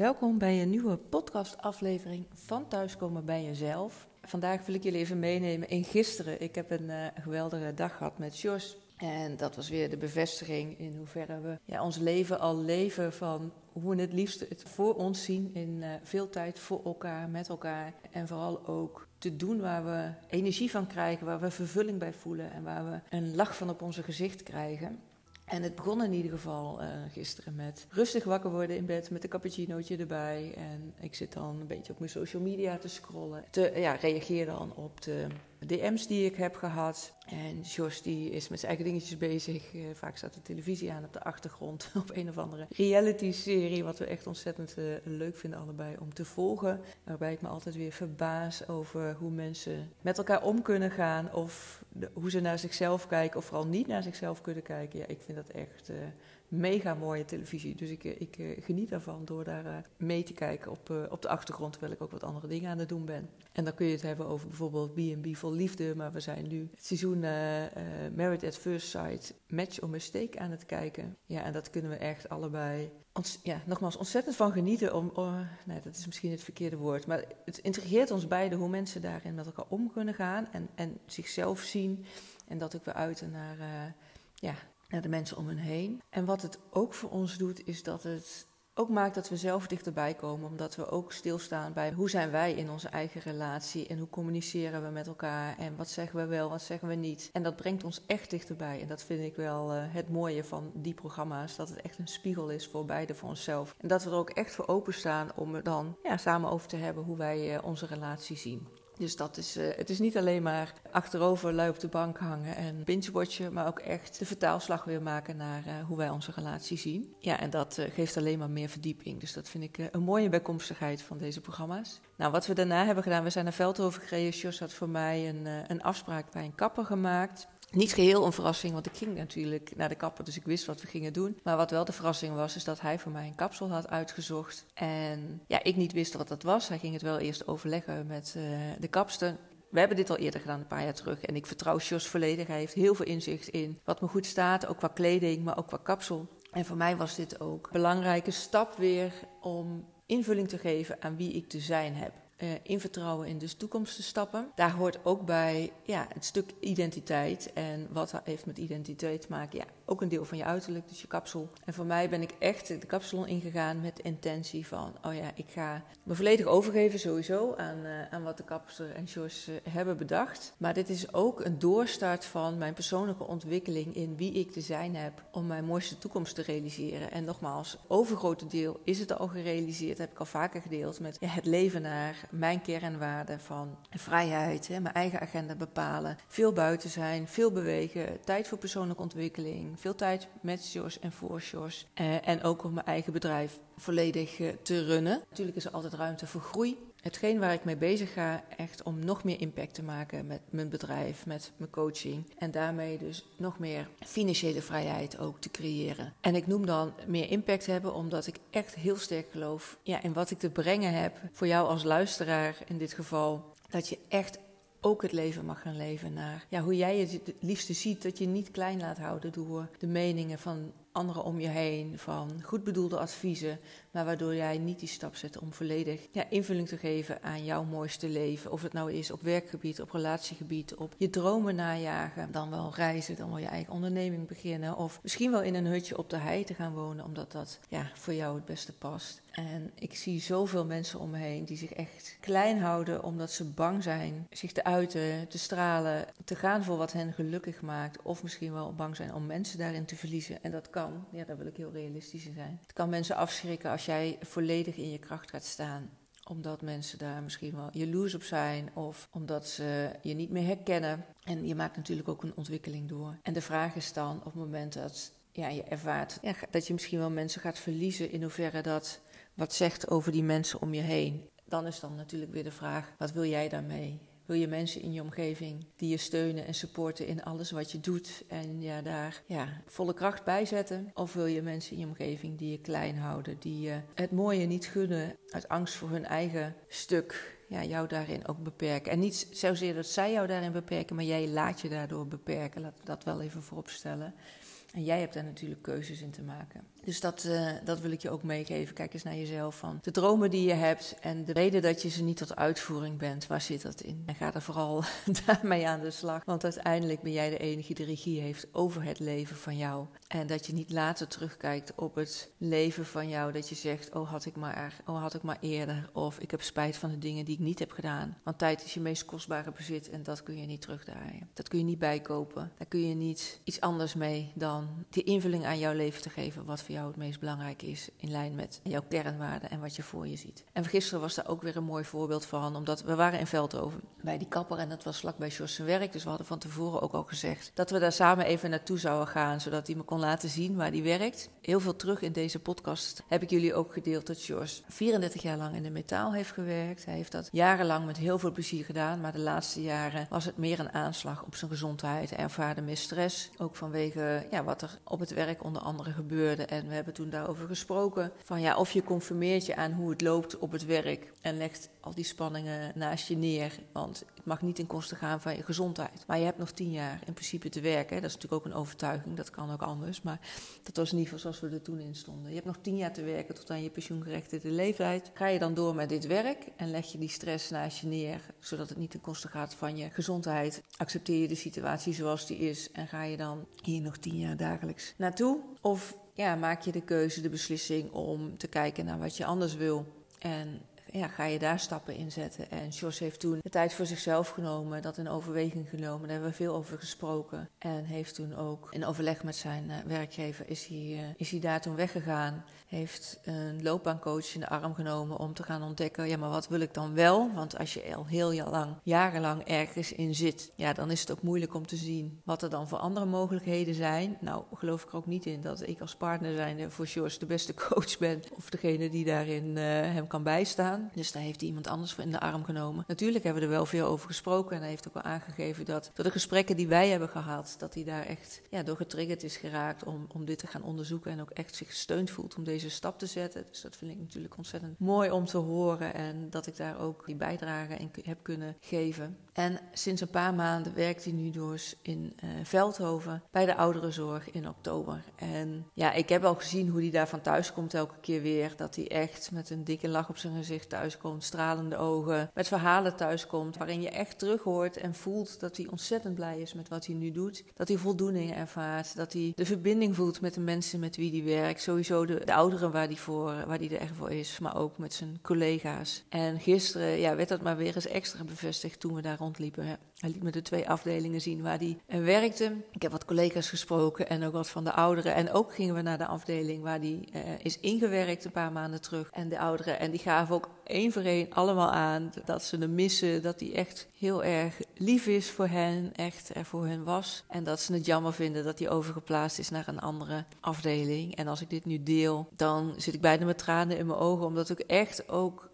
Welkom bij een nieuwe podcastaflevering van Thuiskomen bij Jezelf. Vandaag wil ik jullie even meenemen in gisteren. Ik heb een uh, geweldige dag gehad met Jos. En dat was weer de bevestiging in hoeverre we ja, ons leven al leven van hoe we het liefst het voor ons zien in uh, veel tijd voor elkaar, met elkaar. En vooral ook te doen waar we energie van krijgen, waar we vervulling bij voelen en waar we een lach van op onze gezicht krijgen. En het begon in ieder geval uh, gisteren met rustig wakker worden in bed met een cappuccinootje erbij. En ik zit dan een beetje op mijn social media te scrollen. Te, ja, reageer dan op de DM's die ik heb gehad. En Jos die is met zijn eigen dingetjes bezig. Uh, vaak staat de televisie aan op de achtergrond op een of andere reality-serie. Wat we echt ontzettend uh, leuk vinden allebei om te volgen. Waarbij ik me altijd weer verbaas over hoe mensen met elkaar om kunnen gaan. Of hoe ze naar zichzelf kijken of vooral niet naar zichzelf kunnen kijken. Ja, ik vind dat echt uh, mega mooie televisie. Dus ik, ik geniet daarvan door daar mee te kijken op, op de achtergrond. Terwijl ik ook wat andere dingen aan het doen ben. En dan kun je het hebben over bijvoorbeeld B&B vol liefde. Maar we zijn nu het seizoen uh, Married at First Sight, Match or Mistake aan het kijken. Ja, en dat kunnen we echt allebei, ons, ja, nogmaals, ontzettend van genieten. Om, oh, nee, dat is misschien het verkeerde woord. Maar het intrigeert ons beiden hoe mensen daarin met elkaar om kunnen gaan. En, en zichzelf zien. En dat ook weer uiten naar, ja, naar de mensen om hen heen. En wat het ook voor ons doet, is dat het ook maakt dat we zelf dichterbij komen, omdat we ook stilstaan bij hoe zijn wij in onze eigen relatie en hoe communiceren we met elkaar en wat zeggen we wel, wat zeggen we niet. En dat brengt ons echt dichterbij en dat vind ik wel uh, het mooie van die programma's, dat het echt een spiegel is voor beide, voor onszelf. En dat we er ook echt voor openstaan om er dan ja, samen over te hebben hoe wij uh, onze relatie zien. Dus dat is, uh, het is niet alleen maar achterover lui op de bank hangen en binge-watchen, maar ook echt de vertaalslag weer maken naar uh, hoe wij onze relatie zien. Ja, en dat uh, geeft alleen maar meer verdieping. Dus dat vind ik een mooie bijkomstigheid van deze programma's. Nou, wat we daarna hebben gedaan, we zijn naar Veldhoven gereden. Jos had voor mij een, een afspraak bij een kapper gemaakt. Niet geheel een verrassing, want ik ging natuurlijk naar de kapper, dus ik wist wat we gingen doen. Maar wat wel de verrassing was, is dat hij voor mij een kapsel had uitgezocht. En ja, ik niet wist wat dat was. Hij ging het wel eerst overleggen met uh, de kapster. We hebben dit al eerder gedaan, een paar jaar terug. En ik vertrouw Jos volledig. Hij heeft heel veel inzicht in wat me goed staat, ook qua kleding, maar ook qua kapsel. En voor mij was dit ook een belangrijke stap weer om invulling te geven aan wie ik te zijn heb uh, in vertrouwen in de toekomst te stappen. Daar hoort ook bij ja, het stuk identiteit. En wat heeft met identiteit te maken? Ja, ook een deel van je uiterlijk, dus je kapsel. En voor mij ben ik echt de kapsalon ingegaan met de intentie van... oh ja, ik ga me volledig overgeven sowieso aan, uh, aan wat de kapster en Jos uh, hebben bedacht. Maar dit is ook een doorstart van mijn persoonlijke ontwikkeling... in wie ik te zijn heb om mijn mooiste toekomst te realiseren. En nogmaals, overgrote deel is het al gerealiseerd. Heb ik al vaker gedeeld met het leven naar mijn kernwaarden van vrijheid, hè, mijn eigen agenda bepalen, veel buiten zijn, veel bewegen, tijd voor persoonlijke ontwikkeling, veel tijd met Jos en voor Jos eh, en ook om mijn eigen bedrijf volledig uh, te runnen. Natuurlijk is er altijd ruimte voor groei. Hetgeen waar ik mee bezig ga, echt om nog meer impact te maken met mijn bedrijf, met mijn coaching. En daarmee dus nog meer financiële vrijheid ook te creëren. En ik noem dan meer impact hebben, omdat ik echt heel sterk geloof ja, in wat ik te brengen heb. Voor jou als luisteraar in dit geval. Dat je echt ook het leven mag gaan leven naar ja, hoe jij het liefste ziet. Dat je niet klein laat houden door de meningen van anderen om je heen, van goed bedoelde adviezen, maar waardoor jij niet die stap zet om volledig ja, invulling te geven aan jouw mooiste leven. Of het nou is op werkgebied, op relatiegebied, op je dromen najagen, dan wel reizen, dan wel je eigen onderneming beginnen. Of misschien wel in een hutje op de hei te gaan wonen, omdat dat ja, voor jou het beste past. En ik zie zoveel mensen om me heen die zich echt klein houden omdat ze bang zijn zich te uiten, te stralen, te gaan voor wat hen gelukkig maakt. Of misschien wel bang zijn om mensen daarin te verliezen. En dat kan, ja, daar wil ik heel realistisch in zijn. Het kan mensen afschrikken als jij volledig in je kracht gaat staan omdat mensen daar misschien wel jaloers op zijn of omdat ze je niet meer herkennen. En je maakt natuurlijk ook een ontwikkeling door. En de vraag is dan op het moment dat ja, je ervaart dat je misschien wel mensen gaat verliezen, in hoeverre dat wat zegt over die mensen om je heen. Dan is dan natuurlijk weer de vraag: wat wil jij daarmee? Wil je mensen in je omgeving die je steunen en supporten in alles wat je doet en ja, daar ja, volle kracht bij zetten? Of wil je mensen in je omgeving die je klein houden, die je het mooie niet gunnen uit angst voor hun eigen stuk? Ja, jou daarin ook beperken. En niet zozeer dat zij jou daarin beperken, maar jij laat je daardoor beperken. Laat dat wel even vooropstellen. En jij hebt daar natuurlijk keuzes in te maken. Dus dat, uh, dat wil ik je ook meegeven. Kijk eens naar jezelf van de dromen die je hebt en de reden dat je ze niet tot uitvoering bent. Waar zit dat in? En ga er vooral daarmee aan de slag. Want uiteindelijk ben jij de enige die de regie heeft over het leven van jou. En dat je niet later terugkijkt op het leven van jou. Dat je zegt, oh had ik maar, oh had ik maar eerder. Of ik heb spijt van de dingen die ik niet heb gedaan. Want tijd is je meest kostbare bezit en dat kun je niet terugdraaien. Dat kun je niet bijkopen. Daar kun je niet iets anders mee dan die invulling aan jouw leven te geven. Wat voor jou het meest belangrijk is. In lijn met jouw kernwaarden en wat je voor je ziet. En gisteren was daar ook weer een mooi voorbeeld van. Omdat we waren in Veldhoven bij die kapper en dat was vlakbij Jos zijn werk. Dus we hadden van tevoren ook al gezegd dat we daar samen even naartoe zouden gaan. Zodat hij me kon laten zien waar hij werkt. Heel veel terug in deze podcast heb ik jullie ook gedeeld dat Jos 34 jaar lang in de metaal heeft gewerkt. Hij heeft dat jarenlang met heel veel plezier gedaan. Maar de laatste jaren was het meer een aanslag op zijn gezondheid. Hij ervaarde meer stress. Ook vanwege ja, wat er op het werk onder andere gebeurde. En we hebben toen daarover gesproken. Van ja, of je conformeert je aan hoe het loopt op het werk. En legt al die spanningen naast je neer. Want het mag niet ten koste gaan van je gezondheid. Maar je hebt nog tien jaar in principe te werken. Dat is natuurlijk ook een overtuiging. Dat kan ook anders. Maar dat was in ieder geval zoals we er toen in stonden. Je hebt nog tien jaar te werken tot aan je pensioengerechtigde leeftijd. Ga je dan door met dit werk en leg je die stress naast je neer. Zodat het niet ten koste gaat van je gezondheid. Accepteer je de situatie zoals die is. En ga je dan hier nog tien jaar dagelijks naartoe. Of ja, maak je de keuze, de beslissing om te kijken naar wat je anders wil. En ja, ga je daar stappen in zetten. En Jos heeft toen de tijd voor zichzelf genomen, dat in overweging genomen. Daar hebben we veel over gesproken. En heeft toen ook in overleg met zijn uh, werkgever, is hij, uh, is hij daar toen weggegaan. Heeft een loopbaancoach in de arm genomen om te gaan ontdekken, ja, maar wat wil ik dan wel? Want als je al heel lang, jarenlang ergens in zit, ja, dan is het ook moeilijk om te zien wat er dan voor andere mogelijkheden zijn. Nou, geloof ik ook niet in dat ik als partner zijnde voor Jos de beste coach ben. Of degene die daarin uh, hem kan bijstaan. Dus daar heeft hij iemand anders in de arm genomen. Natuurlijk hebben we er wel veel over gesproken. En hij heeft ook wel aangegeven dat door de gesprekken die wij hebben gehad, dat hij daar echt ja, door getriggerd is geraakt om, om dit te gaan onderzoeken. En ook echt zich gesteund voelt om deze stap te zetten. Dus dat vind ik natuurlijk ontzettend mooi om te horen. En dat ik daar ook die bijdrage in heb kunnen geven. En sinds een paar maanden werkt hij nu dus in uh, Veldhoven bij de ouderenzorg in oktober. En ja, ik heb al gezien hoe hij daar van thuis komt elke keer weer. Dat hij echt met een dikke lach op zijn gezicht thuiskomt, stralende ogen, met verhalen thuiskomt. Waarin je echt terug hoort en voelt dat hij ontzettend blij is met wat hij nu doet. Dat hij voldoening ervaart, dat hij de verbinding voelt met de mensen met wie hij werkt. Sowieso de, de ouderen waar hij, voor, waar hij er echt voor is, maar ook met zijn collega's. En gisteren ja, werd dat maar weer eens extra bevestigd toen we daar rondliepen. Hij liet me de twee afdelingen zien waar hij eh, werkte. Ik heb wat collega's gesproken en ook wat van de ouderen. En ook gingen we naar de afdeling waar hij uh, is ingewerkt een paar maanden terug. En de ouderen, en die gaven ook één voor één allemaal aan dat ze hem missen. Dat hij echt heel erg lief is voor hen, echt er voor hen was. En dat ze het jammer vinden dat hij overgeplaatst is naar een andere afdeling. En als ik dit nu deel, dan zit ik bijna met tranen in mijn ogen, omdat ik echt ook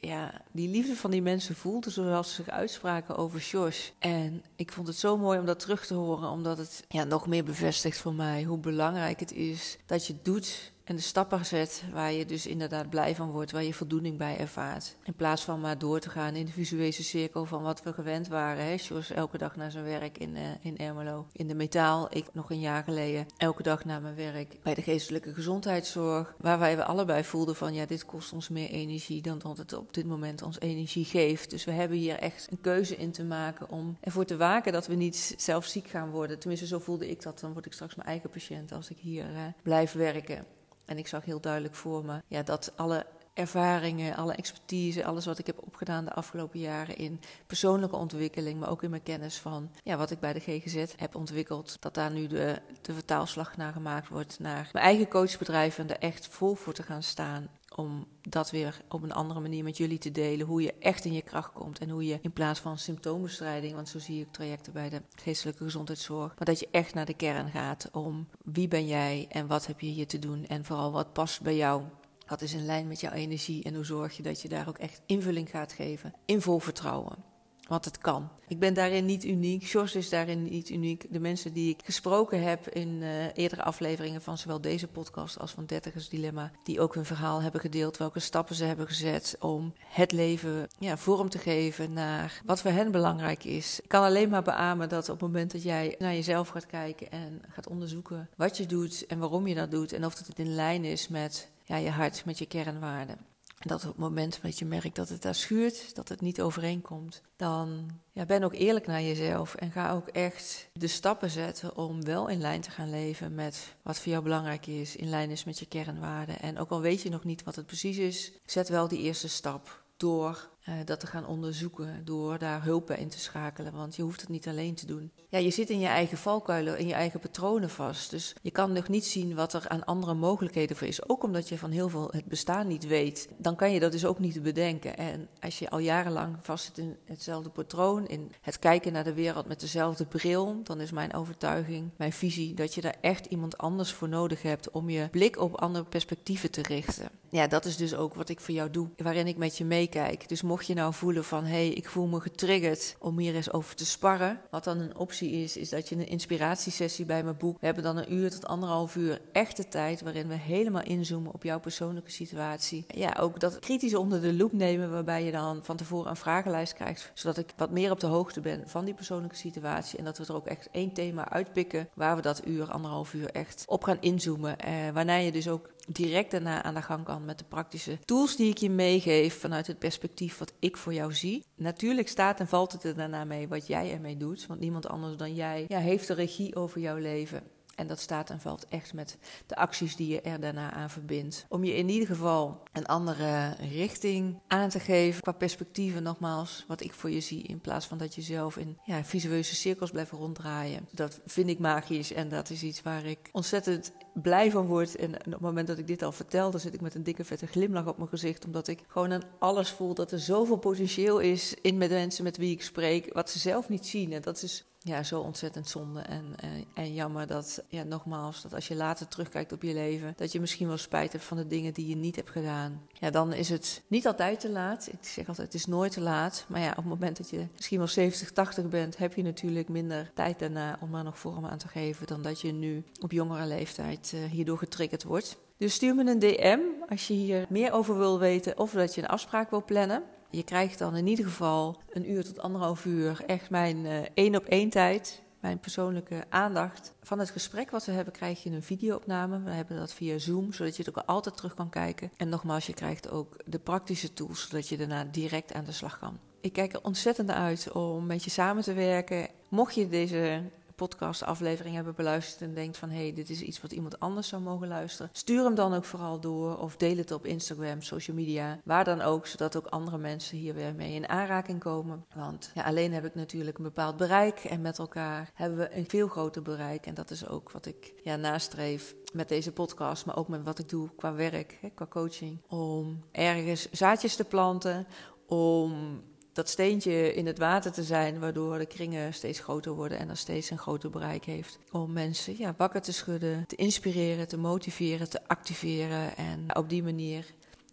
ja, die liefde van die mensen voelde zoals ze zich uitspraken over Josh. En ik vond het zo mooi om dat terug te horen, omdat het ja, nog meer bevestigt voor mij hoe belangrijk het is dat je doet en de stappen zet waar je dus inderdaad blij van wordt, waar je voldoening bij ervaart. In plaats van maar door te gaan in de visuele cirkel van wat we gewend waren. Hè? Jos elke dag naar zijn werk in, uh, in Ermelo. In de metaal, ik nog een jaar geleden elke dag naar mijn werk bij de geestelijke gezondheidszorg. Waar wij we allebei voelden van ja, dit kost ons meer energie dan dat het op dit moment ons energie geeft. Dus we hebben hier echt een keuze in te maken om ervoor te waken dat we niet zelf ziek gaan worden. Tenminste, zo voelde ik dat. Dan word ik straks mijn eigen patiënt als ik hier uh, blijf werken. En ik zag heel duidelijk voor me ja, dat alle ervaringen, alle expertise, alles wat ik heb opgedaan de afgelopen jaren in persoonlijke ontwikkeling, maar ook in mijn kennis van ja, wat ik bij de GGZ heb ontwikkeld, dat daar nu de, de vertaalslag naar gemaakt wordt naar mijn eigen coachbedrijf en er echt vol voor te gaan staan om dat weer op een andere manier met jullie te delen. Hoe je echt in je kracht komt. En hoe je in plaats van symptoombestrijding, want zo zie ik trajecten bij de geestelijke gezondheidszorg. Maar dat je echt naar de kern gaat om wie ben jij en wat heb je hier te doen. En vooral wat past bij jou. Wat is in lijn met jouw energie en hoe zorg je dat je daar ook echt invulling gaat geven. In vol vertrouwen. Want het kan. Ik ben daarin niet uniek. Jos is daarin niet uniek. De mensen die ik gesproken heb in uh, eerdere afleveringen van zowel deze podcast als van Dertigers Dilemma, die ook hun verhaal hebben gedeeld, welke stappen ze hebben gezet om het leven ja, vorm te geven naar wat voor hen belangrijk is. Ik kan alleen maar beamen dat op het moment dat jij naar jezelf gaat kijken en gaat onderzoeken wat je doet en waarom je dat doet en of het in lijn is met ja, je hart, met je kernwaarden dat op het moment dat je merkt dat het daar schuurt, dat het niet overeenkomt, dan ja, ben ook eerlijk naar jezelf en ga ook echt de stappen zetten om wel in lijn te gaan leven met wat voor jou belangrijk is, in lijn is met je kernwaarden. En ook al weet je nog niet wat het precies is, zet wel die eerste stap door uh, dat te gaan onderzoeken, door daar hulp bij in te schakelen. Want je hoeft het niet alleen te doen. Ja, je zit in je eigen valkuilen, in je eigen patronen vast. Dus je kan nog niet zien wat er aan andere mogelijkheden voor is. Ook omdat je van heel veel het bestaan niet weet. Dan kan je dat dus ook niet bedenken. En als je al jarenlang vast zit in hetzelfde patroon, in het kijken naar de wereld met dezelfde bril, dan is mijn overtuiging, mijn visie, dat je daar echt iemand anders voor nodig hebt om je blik op andere perspectieven te richten. Ja, dat is dus ook wat ik voor jou doe, waarin ik met je meekijk. Dus mocht je nou voelen van hé, hey, ik voel me getriggerd om hier eens over te sparren. Wat dan een optie is, is dat je een inspiratiesessie bij me boekt. We hebben dan een uur tot anderhalf uur echte tijd waarin we helemaal inzoomen op jouw persoonlijke situatie. Ja, ook dat kritisch onder de loep nemen, waarbij je dan van tevoren een vragenlijst krijgt, zodat ik wat meer op de hoogte ben van die persoonlijke situatie. En dat we er ook echt één thema uitpikken waar we dat uur, anderhalf uur echt op gaan inzoomen. Eh, waarna je dus ook direct daarna aan de gang kan met de praktische tools die ik je meegeef vanuit het perspectief wat ik voor jou zie. Natuurlijk staat en valt het er daarna mee wat jij ermee doet, want niemand anders dan jij ja, heeft de regie over jouw leven. En dat staat en valt echt met de acties die je er daarna aan verbindt. Om je in ieder geval een andere richting aan te geven qua perspectieven nogmaals. Wat ik voor je zie in plaats van dat je zelf in ja, visueuze cirkels blijft ronddraaien. Dat vind ik magisch en dat is iets waar ik ontzettend blij van word. En op het moment dat ik dit al vertel, dan zit ik met een dikke vette glimlach op mijn gezicht. Omdat ik gewoon aan alles voel dat er zoveel potentieel is in met mensen met wie ik spreek. Wat ze zelf niet zien. En dat is ja, zo ontzettend zonde en, en, eh, en, jammer dat, ja, nogmaals, dat als je later terugkijkt op je leven, dat je misschien wel spijt hebt van de dingen die je niet hebt gedaan. Ja, dan is het niet altijd te laat. Ik zeg altijd, het is nooit te laat. Maar ja, op het moment dat je misschien wel 70, 80 bent, heb je natuurlijk minder tijd daarna om er nog vorm aan te geven dan dat je nu op jongere leeftijd uh, hierdoor getriggerd wordt. Dus stuur me een DM als je hier meer over wil weten of dat je een afspraak wil plannen. Je krijgt dan in ieder geval een uur tot anderhalf uur echt mijn uh, één op één tijd. Mijn persoonlijke aandacht. Van het gesprek wat we hebben, krijg je een videoopname. We hebben dat via Zoom, zodat je het ook altijd terug kan kijken. En nogmaals, je krijgt ook de praktische tools, zodat je daarna direct aan de slag kan. Ik kijk er ontzettend uit om met je samen te werken. Mocht je deze podcastaflevering hebben beluisterd en denkt van hé, hey, dit is iets wat iemand anders zou mogen luisteren, stuur hem dan ook vooral door of deel het op Instagram, social media, waar dan ook, zodat ook andere mensen hier weer mee in aanraking komen. Want ja, alleen heb ik natuurlijk een bepaald bereik en met elkaar hebben we een veel groter bereik. En dat is ook wat ik ja, nastreef met deze podcast, maar ook met wat ik doe qua werk, hè, qua coaching, om ergens zaadjes te planten, om dat steentje in het water te zijn, waardoor de kringen steeds groter worden en er steeds een groter bereik heeft. Om mensen ja, wakker te schudden, te inspireren, te motiveren, te activeren en op die manier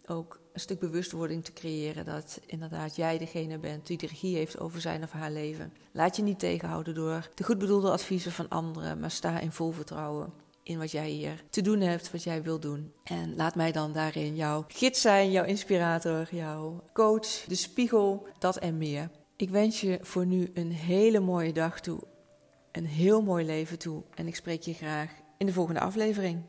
ook een stuk bewustwording te creëren dat inderdaad jij degene bent die de regie heeft over zijn of haar leven. Laat je niet tegenhouden door de goed bedoelde adviezen van anderen, maar sta in vol vertrouwen in wat jij hier te doen hebt, wat jij wil doen. En laat mij dan daarin jouw gids zijn, jouw inspirator, jouw coach, de spiegel, dat en meer. Ik wens je voor nu een hele mooie dag toe, een heel mooi leven toe en ik spreek je graag in de volgende aflevering.